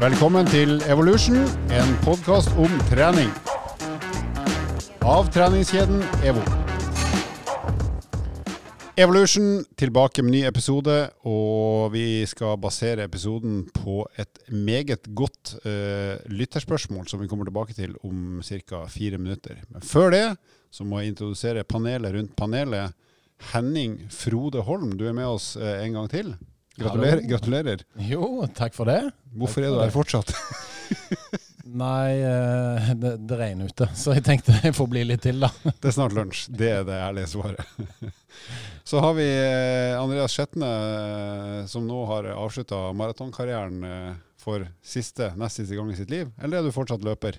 Velkommen til Evolution, en podkast om trening. Av treningskjeden EVO. Evolution tilbake med ny episode, og vi skal basere episoden på et meget godt uh, lytterspørsmål som vi kommer tilbake til om ca. fire minutter. Men før det så må jeg introdusere panelet rundt panelet. Henning Frode Holm, du er med oss uh, en gang til. Gratulerer. gratulerer. Jo, takk for det. Hvorfor er du her fortsatt? Nei, eh, det, det, regner ute, så jeg tenkte jeg får bli litt til, da. Det er snart lunsj. Det er det ærlige svaret. Så har vi eh, Andreas Skjetne, eh, som nå har avslutta maratonkarrieren for siste, nest siste gang i sitt liv. Eller er du fortsatt løper?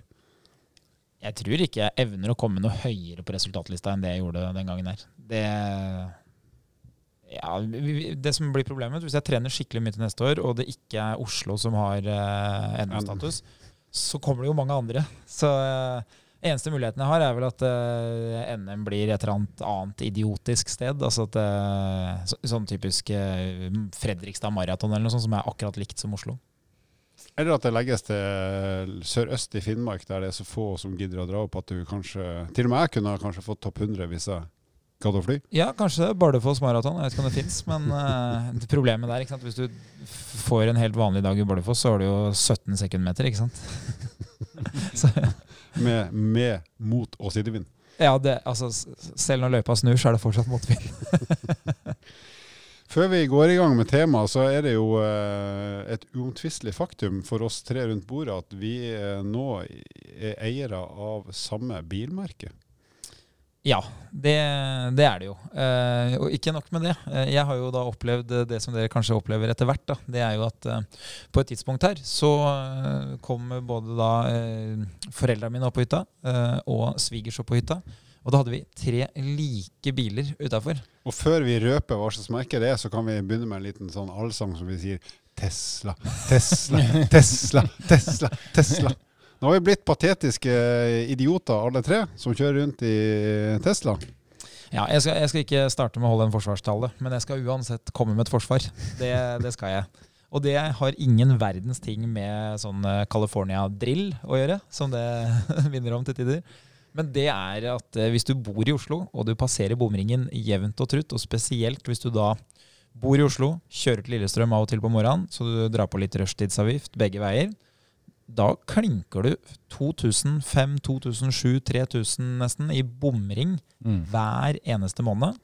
Jeg tror ikke jeg evner å komme noe høyere på resultatlista enn det jeg gjorde den gangen her. Det ja, Det som blir problemet, hvis jeg trener skikkelig mye til neste år, og det ikke er Oslo som har uh, NM-status, så kommer det jo mange andre. Så uh, eneste muligheten jeg har, er vel at uh, NM blir et eller annet annet idiotisk sted. Altså at uh, så, Sånn typisk Fredrikstad maraton eller noe sånt som er akkurat likt som Oslo. Eller at det legges til sørøst i Finnmark, der det er så få som gidder å dra opp at du kanskje Til og med jeg kunne kanskje fått topp 100 hvis jeg Gadd å fly? Ja, kanskje Bardufoss maraton. Jeg vet ikke om det fins. Men uh, problemet der, ikke sant? hvis du får en helt vanlig dag i Bardufoss, så har du jo 17 sekundmeter, ikke sant? med, med, mot og sidevind? Ja, det, altså, selv når løypa snur, så er det fortsatt motvind. Før vi går i gang med temaet, så er det jo uh, et uomtvistelig faktum for oss tre rundt bordet at vi uh, nå er eiere av samme bilmerke. Ja, det, det, er det jo. Eh, og ikke nok med det. Eh, jeg har jo da opplevd det som dere kanskje opplever etter hvert. Da. Det er jo at eh, på et tidspunkt her så eh, kom både da eh, foreldrene mine opp på hytta eh, og svigers opp på hytta. Og da hadde vi tre like biler utafor. Og før vi røper hva slags merke det er, så kan vi begynne med en liten sånn allsang som vi sier Tesla, Tesla, Tesla, Tesla, Tesla. Nå har vi blitt patetiske idioter alle tre, som kjører rundt i Tesla. Ja, jeg skal, jeg skal ikke starte med å holde en forsvarstale, men jeg skal uansett komme med et forsvar. Det, det skal jeg. Og det har ingen verdens ting med sånn eh, California-drill å gjøre, som det minner om til tider. Men det er at eh, hvis du bor i Oslo, og du passerer bomringen jevnt og trutt, og spesielt hvis du da bor i Oslo, kjører til Lillestrøm av og til på morgenen, så du drar på litt rushtidsavgift begge veier, da klinker du 2005, 2007, 3000 nesten i bomring mm. hver eneste måned.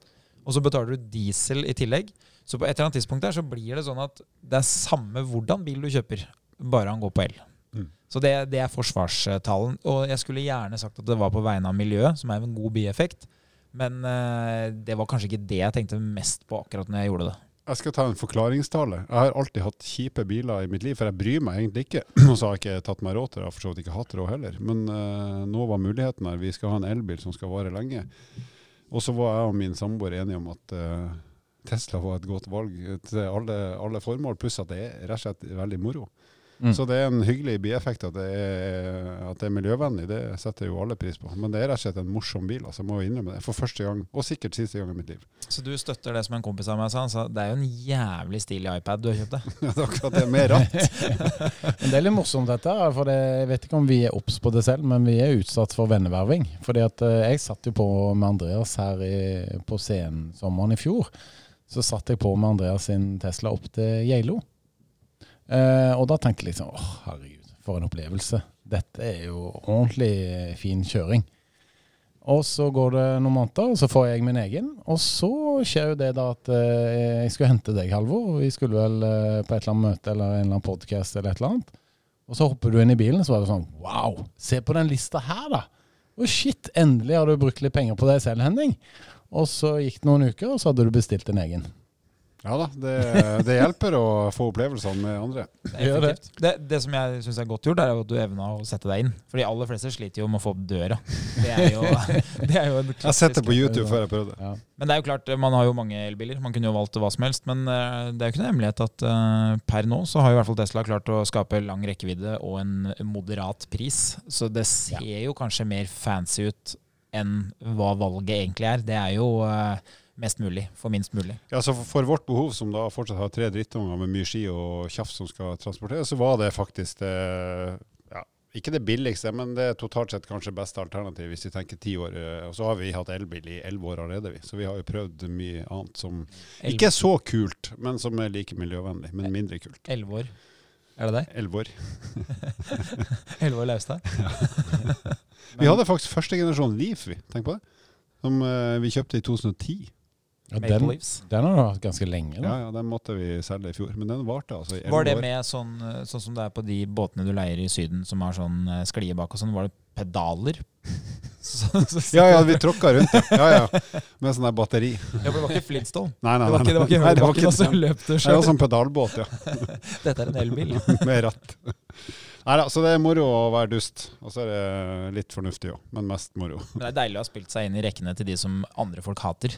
Og så betaler du diesel i tillegg. Så på et eller annet tidspunkt der så blir det sånn at det er samme hvordan bil du kjøper, bare han går på el. Mm. Så det, det, er forsvarstalen. Og jeg skulle gjerne sagt at det var på vegne av miljøet, som er en god bieffekt. Men uh, det var kanskje ikke det jeg tenkte mest på akkurat når jeg gjorde det. Jeg skal ta en forklaringstale. Jeg har alltid hatt kjipe biler i mitt liv, for jeg bryr meg egentlig ikke. Og så har jeg ikke tatt meg råd til det, og for så vidt ikke hatt råd heller. Men uh, nå var muligheten her. Vi skal ha en elbil som skal vare lenge. Og så var jeg og min samboer enige om at uh, Tesla var et godt valg til alle, alle formål, pluss at det er rett og slett veldig moro. Mm. Så det er en hyggelig bieffekt at det, er, at det, er, miljøvennlig. Det setter jo alle pris på. Men det er rett og slett en morsom bil. altså Jeg må innrømme det. For første gang, og sikkert siste gang i mitt liv. Så du støtter det som en kompis av meg sa? Så det er jo en jævlig stilig iPad du har kjøpt deg. ja, det er akkurat det. Med ratt. det er litt morsomt dette. for det, Jeg vet ikke om vi er obs på det selv, men vi er utsatt for venneverving. Fordi at eh, jeg satt jo på med Andreas her i, på sommeren i fjor. Så satt jeg på med Andreas sin Tesla opp til Geilo. Uh, og da tenkte jeg liksom åh, herregud, for en opplevelse. Dette er jo ordentlig fin kjøring. Og så går det noen måneder, og så får jeg min egen. Og så skjer jo det da at eh, jeg skulle hente deg, Halvor. Vi skulle vel eh, på et eller annet møte eller en eller annen podkast eller et eller annet. Og så hopper du inn i bilen, og så var det sånn Wow, se på den lista her, da! Å shit, endelig har du brukt litt penger på deg selv, Henning. Og så gikk det noen uker, og så hadde du bestilt en egen. Ja da, det, det, hjelper å få opplevelsene med andre. Det, det. det, det som jeg syns er godt gjort, er at du evna å sette deg inn. For de aller fleste sliter jo med å få opp døra. Det er jo, det er jo en Jeg har sett det på YouTube før jeg prøvde. Ja. Men det er jo klart, man har jo mange elbiler. Man kunne jo valgt hva som helst. Men uh, det er jo ikke noe hemmelighet at uh, per nå så har jo i hvert fall Tesla klart å skape lang rekkevidde og en moderat pris. Så det ser ja. jo kanskje mer fancy ut enn hva valget egentlig er. Det er jo uh, mest mulig for minst mulig. Ja, så for, vårt behov, som da fortsatt har tre drittunger med mye ski og tjafs som skal transporteres, så var det faktisk det ja, Ikke det billigste, men det er totalt sett kanskje beste alternativ hvis vi tenker ti år. Og så har vi hatt elbil i elleve år allerede, vi. Så vi har jo prøvd mye annet som ikke er så kult, men som er like miljøvennlig, men mindre kult. Elleve år. Er det deg? Elleve år. Elleve år Laustad? Vi hadde faktisk første generasjon Leaf, vi. Tenk på det. Som eh, vi kjøpte i 2010. Ja, Maple den, Leafs. den har du hatt ganske lenge. Ja, Da. ja, Den måtte vi selge i fjor, men den varte altså i Var det år. med sånn, eh, sånn som det er på de båtene du leier i Syden, som har sånn eh, sklie bak og sånn, var det pedaler? Så, så, Ja, ja, vi tråkka rundt, ja. ja, ja. Med sånn der batteri. Ja, for det var ikke Flintstone. Nei, nei, Det var nei. ikke, det var ikke, nei, det var ikke noe som det. løp du Nei, det var sånn pedalbåt, ja. Dette er en elbil. Med ratt. Nei da, så det er moro å være dust. Og så er det litt fornuftig òg, men mest moro. Men det er deilig å ha spilt seg inn i rekkene til de som andre folk hater.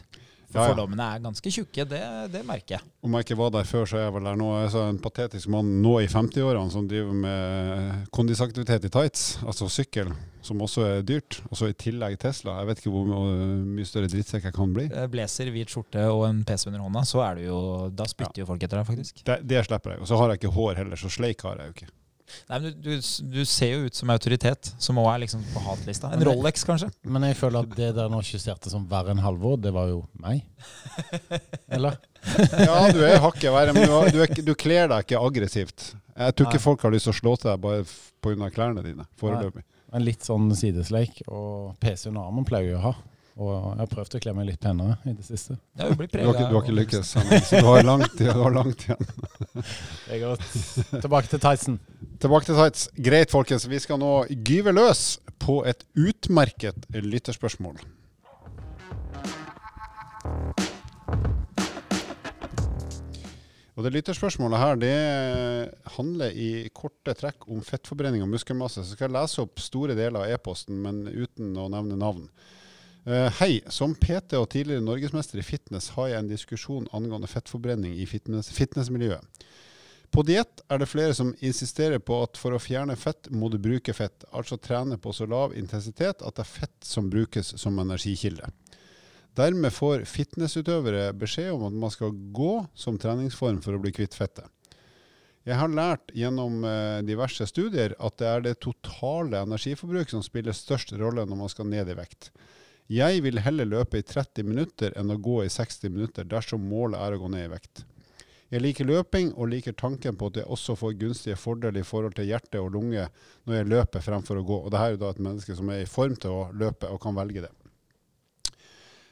For Ja, ja. fordommene er ganske tjukke, det, det merker jeg. Om jeg ikke var der før, så er jeg vel der nå. Jeg så en patetisk mann nå i 50-årene som driver med kondisaktivitet i tights, altså sykkel, som også er dyrt. Og så i tillegg Tesla. Jeg vet ikke hvor mye større drittsekk jeg kan bli. Eh, Blazer, hvit skjorte og en PC under hånda, så er du jo Da spytter jo folk etter deg, faktisk. Det, det slipper jeg. Og så har jeg ikke hår heller, så sleik har jeg jo ikke. Nei, men du, du, du ser jo ut som autoritet, som òg er liksom på hatlista. En Rolex, kanskje? Men jeg føler at det der nå skisserte som verre enn Halvor, det var jo meg. Eller? Ja, du er hakket verre, men du, du, du kler deg ikke aggressivt. Jeg tror ikke Nei. folk har lyst til å slå til deg bare pga. klærne dine, foreløpig. En litt sånn sidesleik. Og PC under armen pleier jeg å ha. Og jeg har prøvd å kle meg litt penere i det siste. Ja, du blir Du har ikke, du har ikke lykkes, så du har langt, du har langt igjen. Det er godt. Tilbake til Tyson. Tilbake til tights. Greit, folkens. Vi skal nå gyve løs på et utmerket lytterspørsmål. Og det lytterspørsmålet her det handler i korte trekk om fettforbrenning og muskelmasse. Så skal jeg lese opp store deler av e-posten, men uten å nevne navn. Uh, hei. Som PT og tidligere norgesmester i fitness har jeg en diskusjon angående fettforbrenning i fitness, fitnessmiljøet. På diett er det flere som insisterer på at for å fjerne fett må du bruke fett, altså trene på så lav intensitet at det er fett som brukes som energikilde. Dermed får fitnessutøvere beskjed om at man skal gå som treningsform for å bli kvitt fettet. Jeg har lært gjennom eh, diverse studier at det er det totale energiforbruket som spiller størst rolle når man skal ned i vekt. Jeg vil heller løpe i 30 minutter enn å gå i 60 minutter dersom målet er å gå ned i vekt. Jeg liker løping og liker tanken på at jeg også får gunstige fordeler i forhold til hjerte og lunge når jeg løper fremfor å gå. Og Dette er jo da et menneske som er i form til å løpe og kan velge det.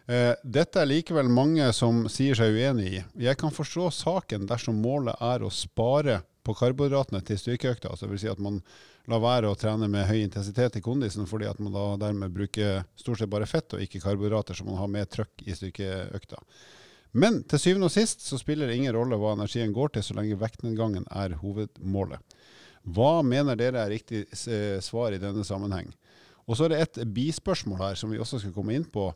Eh, dette er likevel mange som sier seg uenig i. Jeg kan forstå saken dersom målet er å spare på karbohydratene til styrkeøkta. Altså det vil si at man lar være å trene med høy intensitet i kondisen, fordi at man da dermed bruker stort sett bare fett og ikke karbohydrater, så man har mer trøkk i styrkeøkta. Men til syvende og sist så spiller det ingen rolle hva energien går til, så lenge vektnedgangen er hovedmålet. Hva mener dere er riktig eh, svar i denne sammenheng? Og så er det et bispørsmål her som vi også skal komme inn på.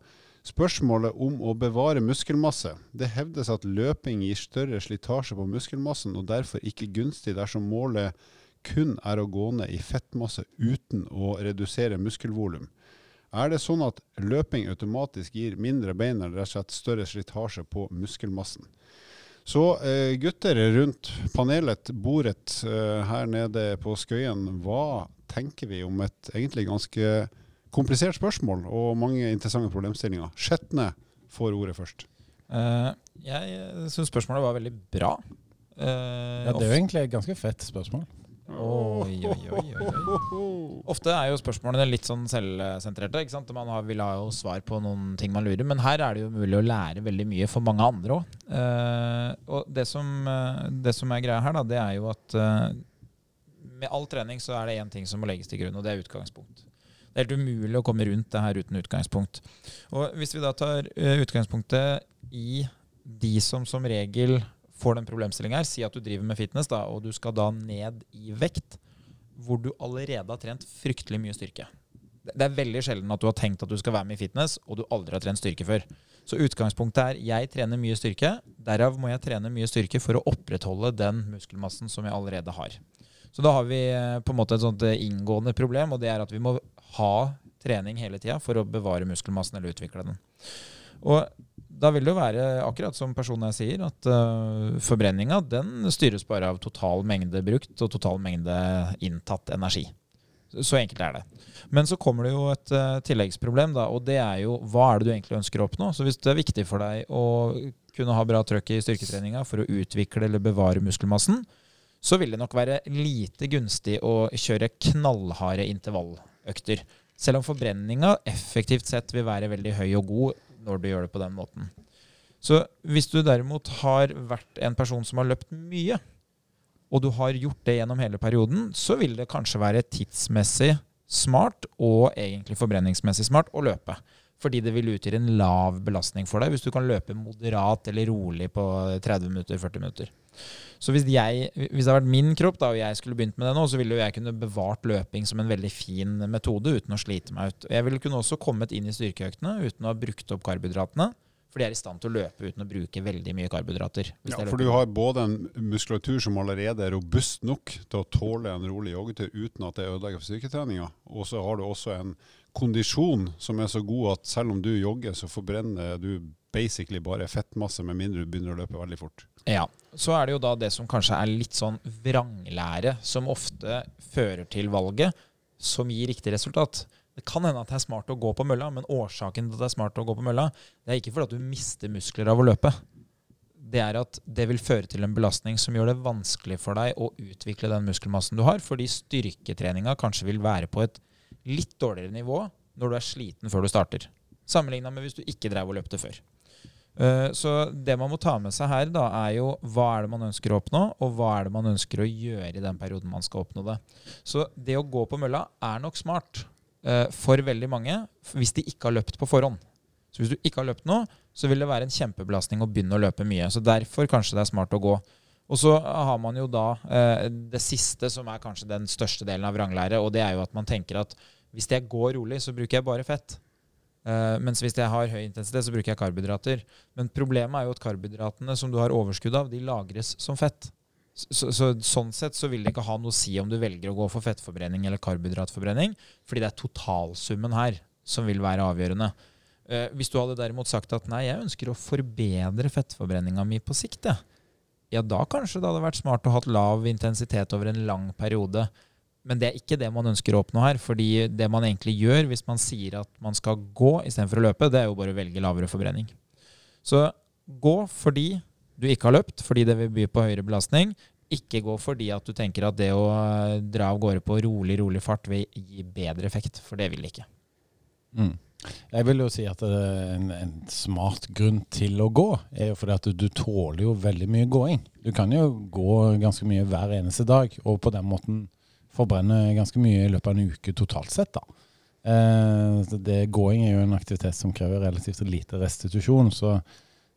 Spørsmålet om å bevare muskelmasse. Det hevdes at løping gir større slitasje på muskelmassen, og derfor ikke gunstig dersom målet kun er å gå ned i fettmasse uten å redusere muskelvolum. Er det sånn at løping automatisk gir mindre bein eller rett og slett større slitasje på muskelmassen? Så eh, gutter rundt panelet, bordet eh, her nede på Skøyen, hva tenker vi om et egentlig ganske komplisert spørsmål og mange interessante problemstillinger? Skjetne får ordet først. Uh, jeg syns spørsmålet var veldig bra. Uh, Ja, det er jo egentlig et ganske fett spørsmål. Oi, oi, oi, oi. Ofte er jo spørsmålene litt sånn selvsentrerte. ikke sant? Man har, vil ha jo svar på noen ting man lurer. Men her er det jo mulig å lære veldig mye for mange andre òg. og det som, eh, det som er greia her, da, det er jo at eh, med all trening så er det én ting som må legges til grunn, og det er utgangspunkt. Det er helt umulig å komme rundt det her uten utgangspunkt. Og hvis vi da tar eh, utgangspunktet i de som som regel får den problemstillingen her, si at du driver med fitness, da, og du skal da ned i vekt, hvor du allerede har trent fryktelig mye styrke. Det det er veldig sjelden at du har tenkt at du skal være med i fitness, og du aldri har trent styrke før. Så utgangspunktet er jeg trener mye styrke, derav må jeg trene mye styrke for å opprettholde den muskelmassen som jeg allerede har. Så da har vi eh, på en måte et sånt eh, inngående problem, og det er at vi må ha trening hele tida for å bevare muskelmassen eller utvikle den. Og da vil det jo være akkurat som personen jeg sier, at uh, forbrenninga den styres bare av total mengde brukt og total mengde inntatt energi. Så enkelt er det. Men så kommer det jo et uh, tilleggsproblem, da, og det er jo hva er det du egentlig ønsker å oppnå? Så hvis det er viktig for deg å kunne ha bra trøkk i styrketreninga for å utvikle eller bevare muskelmassen, så vil det nok være lite gunstig å kjøre knallharde intervalløkter. Selv om forbrenninga effektivt sett vil være veldig høy og god når du gjør det på den måten. Så hvis du derimot har vært en person som har løpt mye, og du har gjort det gjennom hele perioden, så vil det kanskje være tidsmessig smart og egentlig forbrenningsmessig smart å løpe. Fordi det vil utgjøre en lav belastning for deg hvis du kan løpe moderat eller rolig på 30 minutter, 40 minutter. Så hvis, jeg, hvis det hadde vært min kropp da, og jeg skulle begynt med det nå, så ville jeg kunne bevart løping som en veldig fin metode uten å slite meg ut. Jeg ville kunne også kommet inn i styrkeøktene uten å ha brukt opp karbohydratene. For de er i stand til å løpe uten å bruke veldig mye karbohydrater. Ja, for du har både en muskulatur som allerede er robust nok til å tåle en rolig joggetur uten at det ødelegger for styrketreninga, og så har du også en kondisjon som er så god at selv om du jogger, så forbrenner du basically bare fettmasse med mindre du begynner å løpe veldig fort. Ja. Så er det jo da det som kanskje er litt sånn vranglære, som ofte fører til valget, som gir riktig resultat. Det kan hende at det er smart å gå på mølla, men årsaken til at det er smart å gå på mølla, det er ikke fordi at du mister muskler av å løpe. Det er at det vil føre til en belastning som gjør det vanskelig for deg å utvikle den muskelmassen du har, fordi styrketreninga kanskje vil være på et litt dårligere nivå når du er sliten før du starter. Sammenligna med hvis du ikke drev og løpte før. Eh, så det man må ta med seg her, da, er jo hva er det man ønsker å oppnå, og hva er det man ønsker å gjøre i den perioden man skal oppnå det. Så det å gå på mølla er nok smart uh, for veldig mange hvis de ikke har løpt på forhånd. Så hvis du ikke har løpt nå, så vil det være en kjempebelastning å begynne å løpe mye. Så derfor kanskje det er smart å gå. Og så har man jo da eh, det siste, som er kanskje den største delen av vranglære, og det er jo at man tenker at hvis jeg går rolig, så bruker jeg bare fett. Eh, mens hvis jeg har høy intensitet, så bruker jeg karbohydrater. Men problemet er jo at karbohydratene som du har overskudd av, de lagres som fett. Så, så, Sånn sett så vil det ikke ha noe å si om du velger å gå for fettforbrenning eller karbohydratforbrenning, fordi det er totalsummen her som vil være avgjørende. Eh, hvis du hadde derimot sagt at nei, jeg ønsker å forbedre fettforbrenninga mi på sikt, ja, da kanskje det hadde vært smart å ha lav intensitet over en lang periode men det er ikke det man ønsker å oppnå her. fordi det man egentlig gjør hvis man sier at man skal gå istedenfor å løpe, det er jo bare å velge lavere forbrenning. Så gå fordi du ikke har løpt, fordi det vil by på høyere belastning. Ikke gå fordi at du tenker at det å eh, dra av gårde på rolig, rolig fart vil gi bedre effekt, for det vil det ikke. Mm. Jeg vil jo si at en, en, smart grunn til å gå, er jo fordi at du, tåler jo veldig mye gåing. Du kan jo gå ganske mye hver eneste dag, og på den måten forbrenne ganske mye i løpet av en uke totalt sett. da. Eh, det, gåing er jo en aktivitet som krever relativt lite restitusjon. Så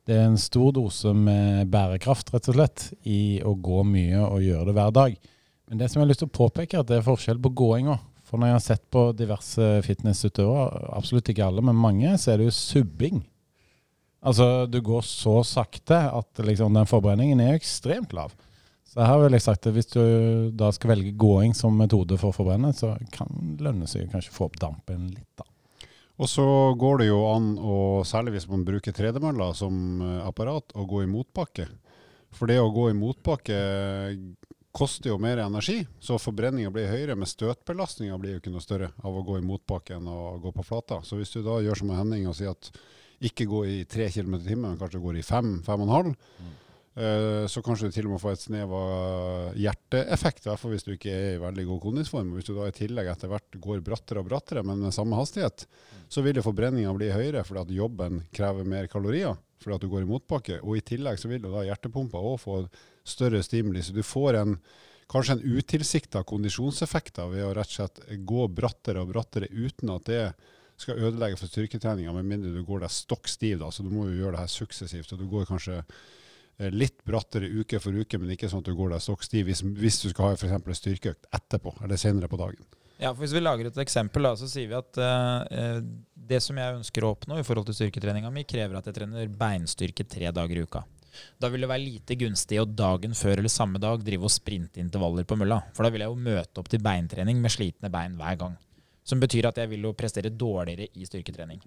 det er en stor dose med bærekraft rett og slett i å gå mye og gjøre det hver dag. Men det som jeg har lyst til å påpeke, er at det er forskjell på gåinga. For når jeg har sett på diverse fitnessutøvere, absolutt ikke alle, men mange, så er det jo subbing. Altså, du går så sakte at liksom, den forbrenningen er ekstremt lav. Så her vil jeg sagt at Hvis du da skal velge gåing som metode for å forbrenne, så kan det lønne seg kanskje få opp dampen litt. da. Og så går det jo an, og særlig hvis man bruker tredemølla som eh, apparat, å gå i motbakke. For det å gå i motbakke koster jo mer energi, så forbrenninga blir høyere. Men støtbelastninga blir jo ikke noe større av å gå i motbakke enn å gå på flata. Så hvis du da gjør som Henning og sier at ikke gå i tre km i timen, men kanskje går i fem, fem og en halv, mm så kanskje du til og med får et snev av hjerteeffekt, i hvert fall hvis du ikke er i veldig god kondisform. Hvis du da i tillegg etter hvert går brattere og brattere, men med samme hastighet, så vil jo forbrenninga bli høyere fordi at jobben krever mer kalorier fordi at du går i motbakke. Og i tillegg så vil jo da hjertepumpa òg få større stimuli. Så du får en, kanskje en utilsikta kondisjonseffekt ved å rett og slett gå brattere og brattere uten at det skal ødelegge for styrketreninga, med mindre du går deg stokk stiv. Da. Så du må jo gjøre det her suksessivt. og du går kanskje Eh, litt brattere uke for uke, men ikke sånn at du går deg stokk stiv hvis, hvis, du skal ha f.eks. en styrkeøkt etterpå, eller senere på dagen. Ja, for Hvis vi lager et eksempel, da, så sier vi at uh, det som jeg ønsker å oppnå i forhold til styrketreninga mi, krever at jeg trener beinstyrke tre dager i uka. Da vil det være lite gunstig å dagen før eller samme dag drive og sprinte intervaller på mølla. For da vil jeg jo møte opp til beintrening med slitne bein hver gang. Som betyr at jeg vil jo prestere dårligere i styrketrening.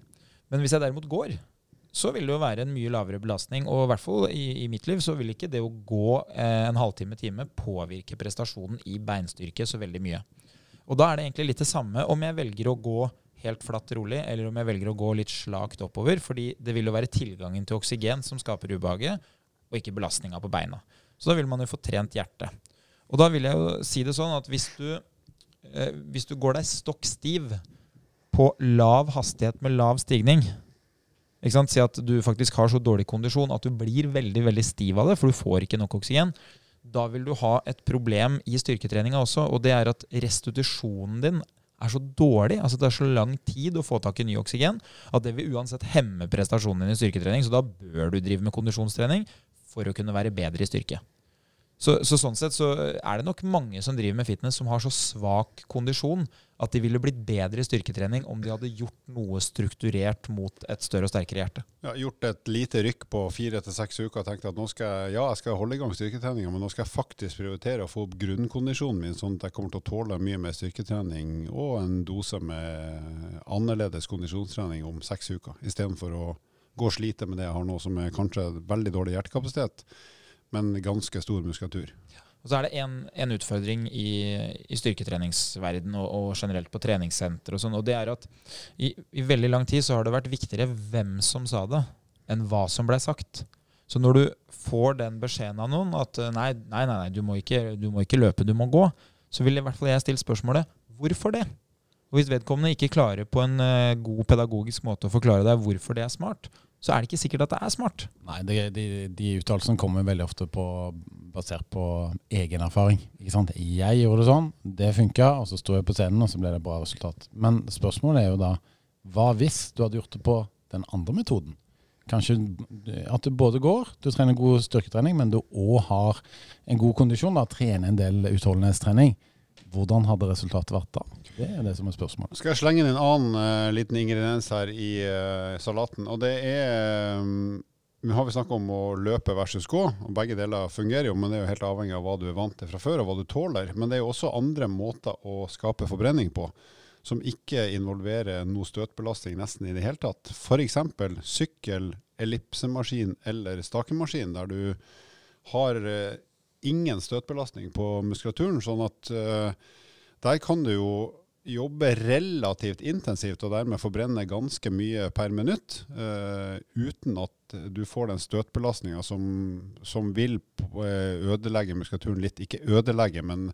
Men hvis jeg derimot går, så vil det jo være en mye lavere belastning. Og i hvert fall i, i mitt liv så vil ikke det å gå eh, en halvtime time påvirke prestasjonen i beinstyrke så veldig mye. Og da er det egentlig litt det samme om jeg velger å gå helt flatt rolig, eller om jeg velger å gå litt slakt oppover. fordi det vil jo være tilgangen til oksygen som skaper ubehaget, og ikke belastninga på beina. Så da vil man jo få trent hjertet. Og da vil jeg jo si det sånn at hvis du, eh, hvis du går deg stokk stiv på lav hastighet med lav stigning ikke sant? Si at du faktisk har så dårlig kondisjon at du blir veldig veldig stiv av det, for du får ikke nok oksygen. Da vil du ha et problem i styrketreninga også, og det er at restitusjonen din er så dårlig, altså det er så lang tid å få tak i ny oksygen, at det vil uansett hemme prestasjonen din i styrketrening. Så da bør du drive med kondisjonstrening for å kunne være bedre i styrke. Så, så, sånn sett så er det nok mange som driver med fitness som har så svak kondisjon at de ville blitt bedre i styrketrening om de hadde gjort noe strukturert mot et større og sterkere hjerte. Ja, gjort et lite rykk på fire til seks uker og tenkt at nå skal jeg, ja, jeg skal holde i gang styrketreninga, men nå skal jeg faktisk prioritere å få opp grunnkondisjonen min, sånn at jeg kommer til å tåle mye mer styrketrening og en dose med annerledes kondisjonstrening om seks uker, istedenfor å gå sliter slite med det jeg har nå, som er kanskje veldig dårlig hjertekapasitet men ganske stor muskulatur. Og så er det en, en utfordring i, i styrketreningsverden og, og, generelt på treningssenter og sånn, og det er at i, i, veldig lang tid så har det vært viktigere hvem som sa det, enn hva som ble sagt. Så når du får den beskjeden av noen at nei, nei, nei, nei du, må ikke, du må ikke løpe, du må gå, så vil i hvert fall jeg stille spørsmålet hvorfor det? Og hvis vedkommende ikke klarer på en uh, god pedagogisk måte å forklare deg hvorfor det er smart, så er det ikke sikkert at det er smart. Nei, det, de, de uttalelsene kommer veldig ofte på, basert på egen erfaring. Ikke sant? Jeg gjorde det sånn, det funka, og så sto jeg på scenen, og så ble det bra resultat. Men spørsmålet er jo da, hva hvis du hadde gjort det på den andre metoden? Kanskje at du både går, du trener god styrketrening, men du òg har en god kondisjon, da, trener en del utholdenhetstrening. Hvordan hadde resultatet vært da? Det er det som er spørsmålet. Skal jeg slenge inn en annen uh, liten ingrediens her i uh, salaten. Og det er um, Vi har vi snakka om å løpe versus gå, og begge deler fungerer jo, men det er jo helt avhengig av hva du er vant til fra før, og hva du tåler. Men det er jo også andre måter å skape forbrenning på som ikke involverer noe støtbelastning nesten i det hele tatt. F.eks. sykkel, ellipsemaskin eller stakemaskin, der du har ingen støtbelastning på muskulaturen. sånn at der kan du jo jobbe relativt intensivt og dermed forbrenne ganske mye per minutt, uh, uten at du får den støtbelastninga som, som, vil eh, ødelegge muskulaturen litt. Ikke ødelegge, men,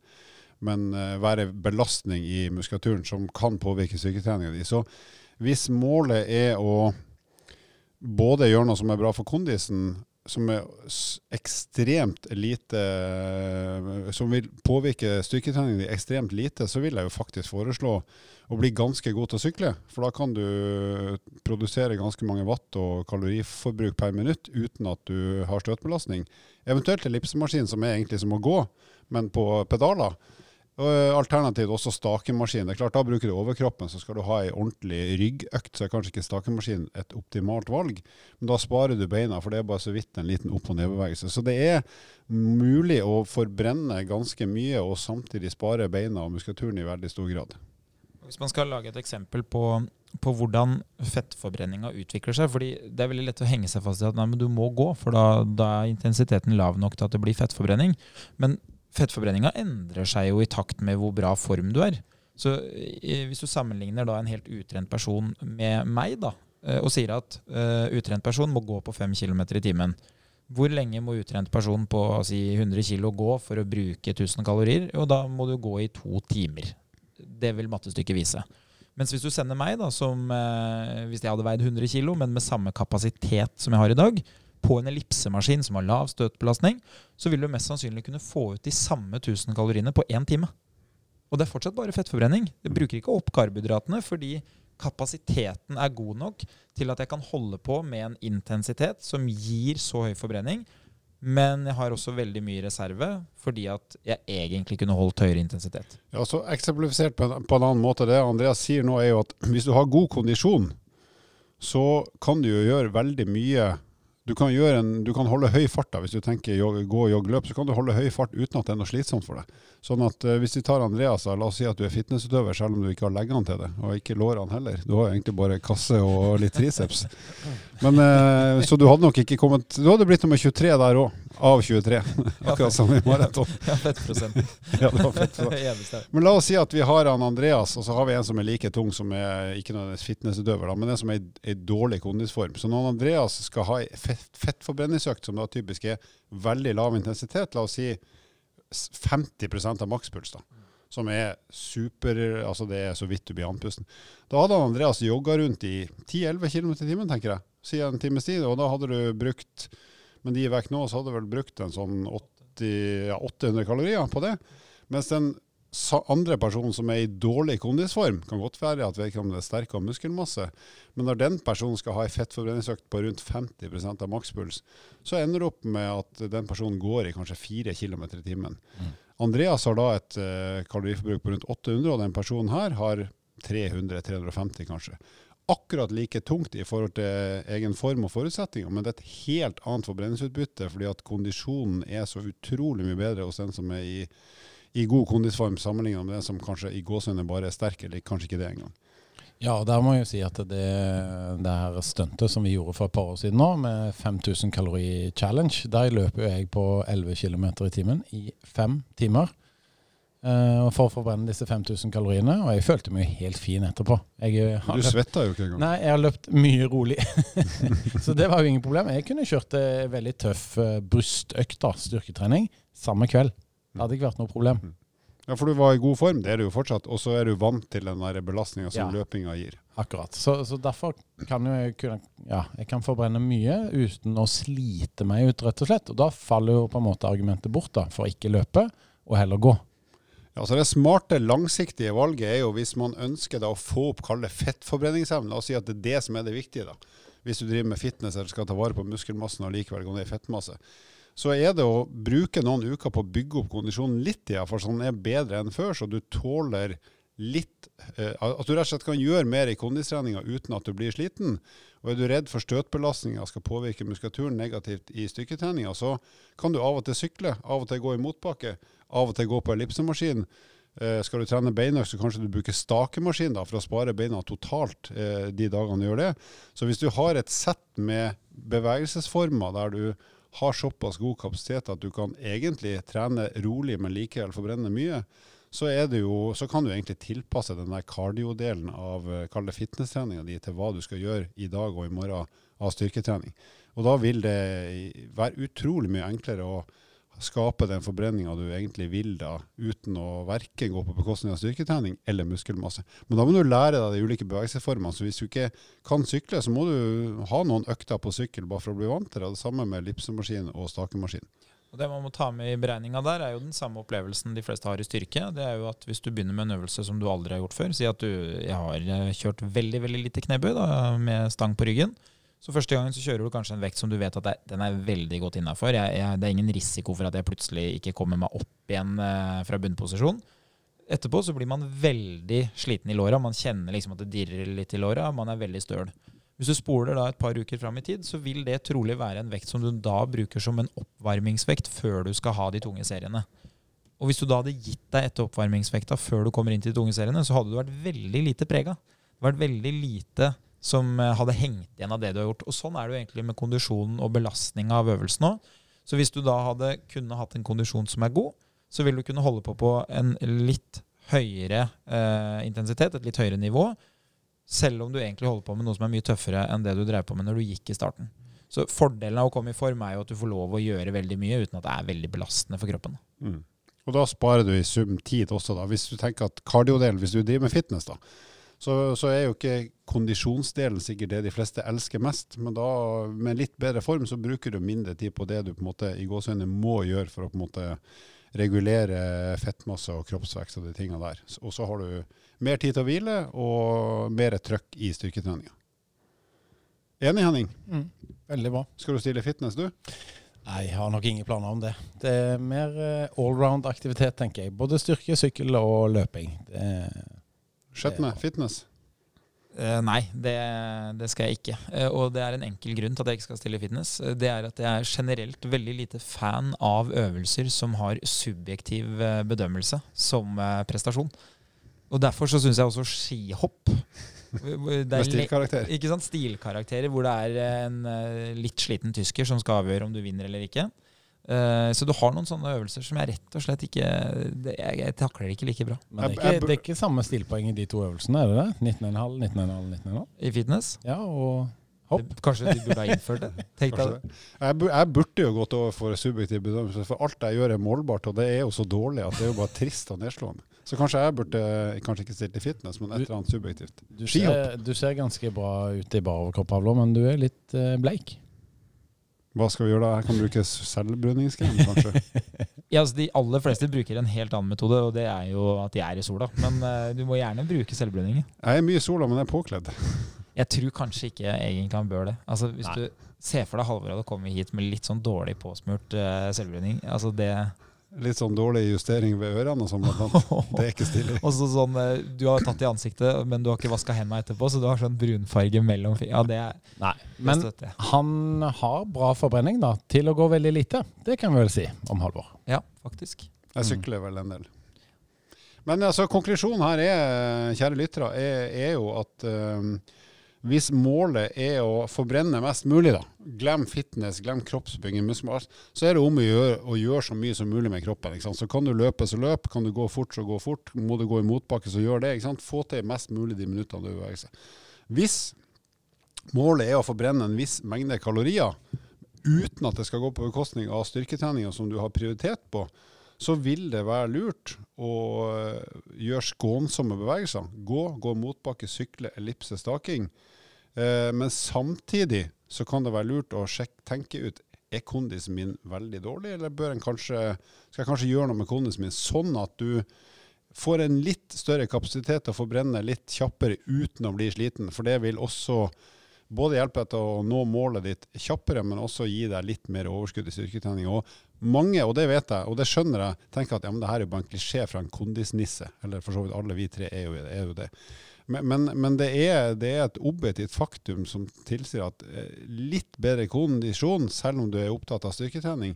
men uh, være belastning i muskulaturen som kan påvirke styrketreninga di. Så hvis målet er å både gjøre noe som er bra for kondisen, som er ekstremt lite Som vil påvirke styrketreningen ekstremt lite, så vil jeg jo faktisk foreslå å bli ganske god til å sykle. For da kan du produsere ganske mange watt og kaloriforbruk per minutt uten at du har støtbelastning. Eventuelt en ellipsemaskin som er egentlig som å gå, men på pedaler. Og eh, Alternativt også stakemaskin. Det er klart Da bruker du overkroppen, så skal du ha ei ordentlig ryggøkt, så er kanskje ikke stakemaskin et optimalt valg. Men da sparer du beina, for det er bare så vidt en liten opp- og nedbevegelse. Så det er mulig å forbrenne ganske mye og samtidig spare beina og muskulaturen i veldig stor grad. Hvis man skal lage et eksempel på, på hvordan fettforbrenninga utvikler seg fordi Det er veldig lett å henge seg fast i at nei, du må gå, for da, da er intensiteten lav nok til at det blir fettforbrenning. Men fettforbrenninga endrer seg jo i takt med hvor bra form du er. Så hvis du sammenligner da en helt utrent person med meg, da, eh, og sier at uh, utrent person må gå på 5 km i timen, hvor lenge må utrent person på si, 100 kg gå for å bruke 1000 kalorier? Jo, da må du gå i to timer. Det vil mattestykket vise. Mens hvis du sender meg, da, som uh, hvis jeg hadde veid 100 kg, men med samme kapasitet som jeg har i dag, på en ellipsemaskin som har lav støtbelastning, så vil du mest sannsynlig kunne få ut de samme 1000 kaloriene på én time. Og det er fortsatt bare fettforbrenning. Det bruker ikke opp karbohydratene fordi kapasiteten er god nok til at jeg kan holde på med en intensitet som gir så høy forbrenning. Men jeg har også veldig mye reserve fordi at jeg egentlig kunne holdt høyere intensitet. Ja, så Eksemplifisert på en, på en annen måte. Det Andreas sier nå, er jo at hvis du har god kondisjon, så kan du jo gjøre veldig mye Du kan, en, du kan holde høy fart da, hvis du tenker jog, gå, jogge, løp. Så kan du holde høy fart uten at det er noe slitsomt for deg. Sånn at uh, Hvis vi tar Andreas, la oss si at du er fitnessutøver selv om du ikke har leggene til det, og ikke lårene heller. Du har egentlig bare kasse og litt triceps. Men, uh, så du hadde nok ikke kommet Du hadde blitt nummer 23 der òg, av 23. Akkurat som i maraton. Ja, fettprosenten. ja, det var fett. Det. Men la oss si at vi har han Andreas, og så har vi en som er like tung, som er ikke nødvendigvis fitnessutøver, da, men en som er i, dårlig kondisform. Så når Andreas skal ha ei fett, fettforbrenningsøkt, som da typisk er veldig lav intensitet, la oss si 50% av makspuls, da, som er super Altså det er så vidt du blir andpusten. Da hadde Andreas jogga rundt i 10-11 km i timen, tenker jeg, siden en times tid, og da hadde du brukt Men de er vekk nå, så hadde du vel brukt en sånn 80, ja, 800 kalorier på det. Mens den andre personen som er i dårlig kondisform, kan godt være at vedkommende er sterk av muskelmasse, men når den personen skal ha en fettforbrenningsøkt på rundt 50% av makspuls, så ender det opp med at den personen går i kanskje 4 km i timen. Andreas har da et uh, kaloriforbruk på rundt 800, og den personen her har 300-350 kanskje. Akkurat like tungt i forhold til egen form og forutsetninger, men det er et helt annet forbrenningsutbytte, fordi at kondisjonen er så utrolig mye bedre hos den som er i, i god kondisform, sammenlignet med den som kanskje i gåsehudene bare er sterk, eller kanskje ikke det engang. Ja, og der må jeg jo si at det, det her stuntet som vi gjorde for et par år siden nå, med 5000 kalori challenge, der løper jo jeg på 11 km i timen i fem timer. Uh, for å forbrenne disse 5000 kaloriene, og jeg følte meg jo helt fin etterpå. Jeg eh, Du løpt, svetta jo ikke engang. nei, jeg har løpt mye rolig. Så det var jo ingen problem. Jeg kunne kjørt eh, veldig tøff brystøkt, da, styrketrening, samme kveld. Det hadde ikke vært noe problem. Ja, For du var i god form, det er du jo fortsatt, og så er du vant til den belastninga som Ja. løpinga gir. Akkurat. Så, så derfor kan jo jeg kunne Ja, jeg kan forbrenne mye uten å slite meg ut, rett og slett. Og da faller jo på en måte argumentet bort, da, for ikke løpe, og heller gå. Ja, så Det smarte, langsiktige valget er jo hvis man ønsker da å få opp kalle fettforbrenningsevne. og si at det er det som er det viktige. da. Hvis du driver med fitness eller skal ta vare på muskelmassen og likevel gå ned i fettmasse. Så er det å bruke noen uker på å bygge opp kondisjonen litt igjen, for sånn er bedre enn før, så du tåler litt eh, At du rett og slett kan gjøre mer i kondistreninga uten at du blir sliten. Og er du redd for støtbelastninga skal påvirke muskulaturen negativt i styrketreninga, så kan du av og til sykle, av og til gå i motbakke, av og til gå på ellipsemaskin. Eh, skal du trene beinøkt, så kanskje du bruker stakemaskin da, for å spare beina totalt eh, de dagene du gjør det. Så hvis du har et sett med bevegelsesformer der du har såpass god kapasitet at du kan egentlig trene rolig, men likevel forbrenne mye, så, er det jo, så kan du egentlig tilpasse den der cardio-delen av eh, fitnesstreninga di til hva du skal gjøre i dag og i morgen av styrketrening. Og da vil det være utrolig mye enklere å skape den forbrenninga du egentlig vil da, uten å verken gå på bekostning av styrketrening eller muskelmasse. Men da må du lære deg de ulike bevegelsesformene. Så hvis du ikke kan sykle, så må du ha noen økter på sykkel bare for å bli vant til det. Det samme med ellipsemaskin og stakemaskin. Og Det man må ta med i beregninga der, er jo den samme opplevelsen de fleste har i styrke. Det er jo at Hvis du begynner med en øvelse som du aldri har gjort før, si at du jeg har eh, kjørt veldig veldig lite knebøy da, med stang på ryggen. Så første gangen så kjører du kanskje en vekt som du vet at det, den er veldig godt innafor. Det er ingen risiko for at jeg plutselig ikke kommer meg opp igjen eh, fra bunnposisjon. Etterpå så blir man veldig sliten i låra. Man kjenner liksom at det dirrer litt i låra. Man er veldig støl. Hvis du spoler da et par uker fram i tid, så vil det trolig være en vekt som du da bruker som en oppvarmingsvekt før du skal ha de tunge seriene. Og hvis du da hadde gitt deg etter oppvarmingsvekta før du kommer inn til de tunge seriene, så hadde du vært veldig lite prega. Vært veldig lite som eh, hadde hengt igjen av det du har gjort. Og sånn er det jo egentlig med kondisjonen og belastninga av øvelsen òg. Så hvis du da hadde kunne hatt en kondisjon som er god, så vil du kunne holde på på en litt høyere eh, intensitet, et litt høyere nivå, selv om du egentlig holder på med noe som er mye tøffere enn det du drev på med når du gikk i starten. Så fordelen av å komme i form er jo at du får lov å gjøre veldig mye uten at det er veldig belastende for kroppen. Mm. Og da sparer du i sum tid også, da. Hvis du tenker at kardiodelen, hvis du driver med fitness, da, så, så er jo ikke kondisjonsdelen sikkert det de fleste elsker mest. Men da, med litt bedre form, så bruker du mindre tid på det du på en måte i gåseøynene må gjøre for å på en måte regulere fettmasse og kroppsvekst og de tingene der. Og så har du mer tid til å hvile og mer trøkk i styrketreninga. Enig, Henning? Veldig bra. Skal du stille fitness, du? Nei, jeg har nok ingen planer om det. Det er mer eh, allround aktivitet, tenker jeg. Både styrke, sykkel og løping. Det, Skjøtt med fitness? Uh, nei, det, det skal jeg ikke. Uh, og det er en enkel grunn til at jeg ikke skal stille fitness. Uh, Det er at jeg er generelt veldig lite fan av øvelser som har subjektiv bedømmelse som prestasjon. Og derfor så syns jeg også skihopp det er stilkarakter. Ikke sant? Stilkarakterer hvor det er en litt sliten tysker som skal avgjøre om du vinner eller ikke. Eh, så du har noen sånne øvelser som jeg rett og slett ikke det, jeg, jeg takler det ikke like bra. Men det er, ikke, det er ikke samme stilpoeng i de to øvelsene, er det det? 19,5, 19,5, 19,5? I fitness. Ja, og hopp. Det- Kanskje de burde ha innført det. Tenk deg det. det. Jeg, jeg burde jo gått over for subjektiv bedømmelse, for alt jeg gjør er målbart, og det er jo så dårlig at det er jo bare trist og nedslående. Så kanskje jeg burde kanskje ikke stilt i fitness, men et eller annet subjektivt. Du ser, du ser ganske bra ut i bar overkropp, Pavlo, men du er litt eh, bleik. Hva skal vi gjøre da? Jeg kan bruke selvbruningskrem, kanskje. Ja, altså De aller fleste bruker en helt annen metode, og det er jo at de er i sola. Men uh, du må gjerne bruke selvbruning. Jeg er mye i sola, men jeg er påkledd. Jeg tror kanskje ikke egentlig han bør det. Altså Hvis Nei. du ser for deg Halvor hadde kommet hit med litt sånn dårlig påsmurt uh, selvbruning altså det Litt sånn dårlig justering ved ørene og sånn. Det er ikke stilig. Og så sånn eh, Du har tatt i ansiktet, men du har ikke vaska hendene etterpå, så du har sånn brunfarge mellom fingrene. Ja, det, er- Nei. Men han har bra forbrenning da, til å gå veldig lite. Det kan vi vel si om Halvor. Ja, faktisk. Jeg sykler vel en del. Men altså, konklusjonen her er, kjære lyttere, er, er jo at eh, hvis målet er å forbrenne mest mulig, da, glem fitness, glem kroppsbygging, så er det om å gjøre, å gjøre så mye som mulig med kroppen. Så kan du løpe, så løp. Kan du gå fort, så gå fort. Må du gå i motbakke, så gjør det. Få til mest mulig de minuttene du beveger seg. Hvis målet er å forbrenne en viss mengde kalorier, uten at det skal gå på bekostning av styrketreninga som du har prioritet på, så vil det være lurt å øh, gjøre skånsomme bevegelser. Gå, gå motbakke, sykle, ellipse, staking. Eh, men samtidig så kan det være lurt å sjekke, tenke ut er kondisen min veldig dårlig, eller bør en kanskje, skal jeg kanskje gjøre noe med kondisen min, sånn at du får en litt større kapasitet til å forbrenne litt kjappere uten å bli sliten. For det vil også både hjelpe deg til å nå målet ditt kjappere, men også gi deg litt mer overskudd i styrketrening. Og mange, og det vet jeg, og det skjønner jeg, tenker at ja, men det her er jo bare en klisjé fra en kondisnisse. Eller for så vidt alle vi tre er jo, er jo det. Men, men, men det, er, det er et objektivt faktum som tilsier at eh, litt bedre kondisjon, selv om du er opptatt av styrketrening,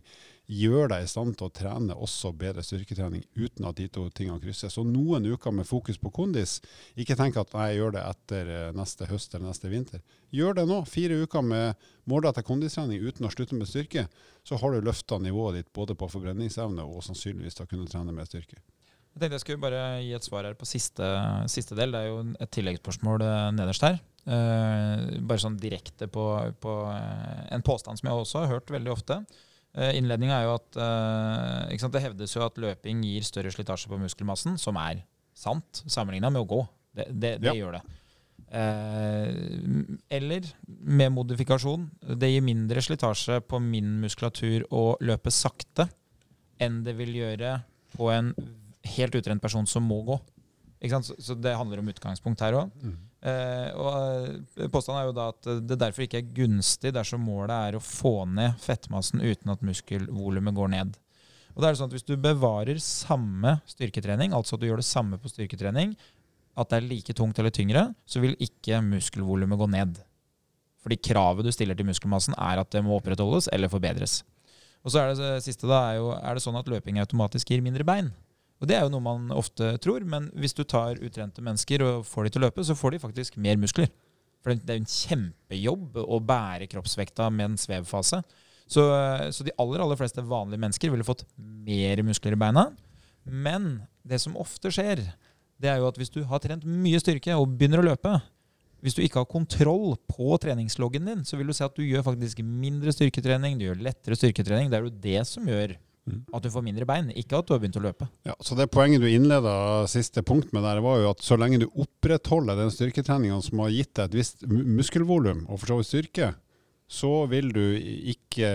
gjør deg i stand til å trene også bedre styrketrening uten at de to tingene krysser. Så noen uker med fokus på kondis, ikke tenk at jeg gjør det etter eh, neste høst eller neste vinter. Gjør det nå. Fire uker med målretta kondistrening uten å slutte med styrke, så har du løfta nivået ditt både på forbrenningsevne og sannsynligvis til å kunne trene med styrke. Jeg tenkte jeg skulle bare gi et svar her på siste, siste del. Det er jo et tilleggsspørsmål eh, nederst her. Uh, bare sånn direkte på, på uh, en påstand som jeg også har hørt veldig ofte. Uh, Innledninga er jo at uh, Det hevdes jo at løping gir større slitasje på muskelmassen, som er sant, sammenligna med å gå. Det, det, det Ja. gjør det. Eller med modifikasjon. Det gir mindre slitasje på min muskulatur å løpe sakte enn det vil gjøre på en helt utrent person som må gå. Så, så det handler om utgangspunkt her òg. Eh, og eh, Påstanden er jo da at det derfor ikke er gunstig dersom målet er å få ned fettmassen uten at muskelvolumet går ned. Og det er sånn at Hvis du bevarer samme styrketrening, altså at du gjør det samme på styrketrening, at det er like tungt eller tyngre, så vil ikke muskelvolumet gå ned. Fordi kravet du stiller til muskelmassen, er at det må opprettholdes eller forbedres. Og så er det det siste da, er, jo, er det sånn at løping automatisk gir mindre bein. Og Det er jo noe man ofte tror, men hvis du tar utrente mennesker og får de til å løpe, så får de faktisk mer muskler. For det er jo en kjempejobb å bære kroppsvekta med en svevfase. Så, så de aller, aller fleste vanlige mennesker ville fått mer muskler i beina. Men det som ofte skjer, det er jo at hvis du har trent mye styrke og begynner å løpe, hvis du ikke har kontroll på treningsloggen din, så vil du se at du gjør faktisk mindre styrketrening, du gjør lettere styrketrening. Det er jo det som gjør Mm. at du får mindre bein, ikke at du har begynt å løpe. Ja, så det Poenget du innleda siste punkt med der, var jo at så lenge du opprettholder den styrketreninga som har gitt deg et visst muskelvolum, og for så vidt styrke, så vil du ikke,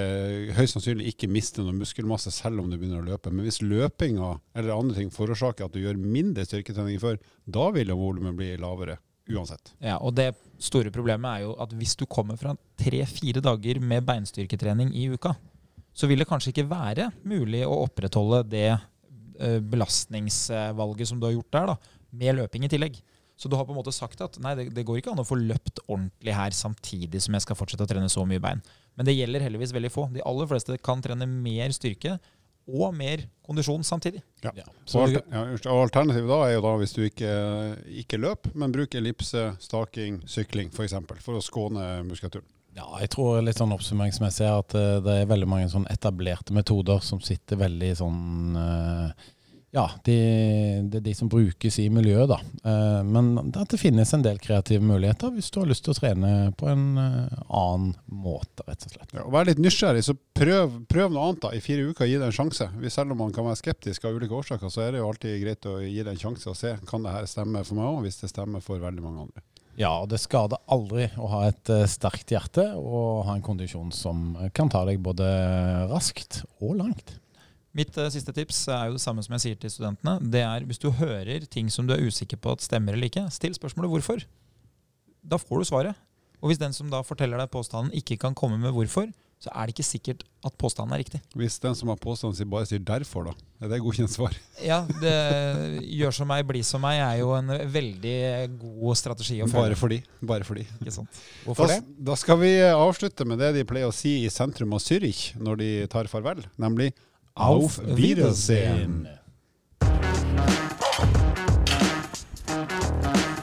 høyst sannsynlig ikke miste noe muskelmasse selv om du begynner å løpe. Men hvis løpinga eller andre ting forårsaker at du gjør mindre styrketrening før, da vil jo volumet bli lavere uansett. Ja, og det store problemet er jo at hvis du kommer fra tre-fire dager med beinstyrketrening i uka, så vil det kanskje ikke være mulig å opprettholde det eh, belastningsvalget som du har gjort der, da, med løping i tillegg. Så du har på en måte sagt at nei, det, det går ikke an å få løpt ordentlig her samtidig som jeg skal fortsette å trene så mye bein. Men det gjelder heldigvis veldig få. De aller fleste kan trene mer styrke og mer kondisjon samtidig. Ja. Ja. Du, alter, ja, og alternativet da er jo da hvis du ikke, ikke løper, men bruker ellipse, staking, sykling f.eks. For, eksempel, for å skåne muskulaturen. Ja, jeg tror litt sånn oppsummeringsmessig er at eh, det er veldig mange sånn etablerte metoder som sitter veldig sånn Ja, Ja, de, det er de som brukes i miljøet, da. Eh, men at det finnes en del kreative muligheter hvis du har lyst til å trene på en eh, annen måte, rett og slett. Ja, og Vær litt nysgjerrig, så prøv, prøv noe annet da. I fire uker, gi det en sjanse. Selv om man kan være skeptisk av ulike årsaker, så er det jo alltid greit å gi det en sjanse og se kan det her stemme for meg òg, hvis det stemmer for veldig mange andre. Ja, og det skader aldri å ha et eh, sterkt hjerte og ha en kondisjon som kan ta deg både raskt og langt. Mitt uh, siste tips er jo det samme som jeg sier til studentene. Det er hvis du hører ting som du er usikker på at stemmer eller ikke, still spørsmålet hvorfor. Da får du svaret. Og hvis den som da forteller deg påstanden, ikke kan komme med hvorfor, så er det ikke sikkert at påstanden er riktig. Hvis den som har påstanden sin bare sier 'derfor', da, er det godkjent svar? Ja, det gjør som meg, bli som meg er jo en veldig god strategi å Bare fordi. Bare fordi. Ikke sant? Hvorfor Da, det? da skal vi avslutte med det de pleier å si i sentrum av Zürich når de tar farvel, nemlig Auf Wiedersehen.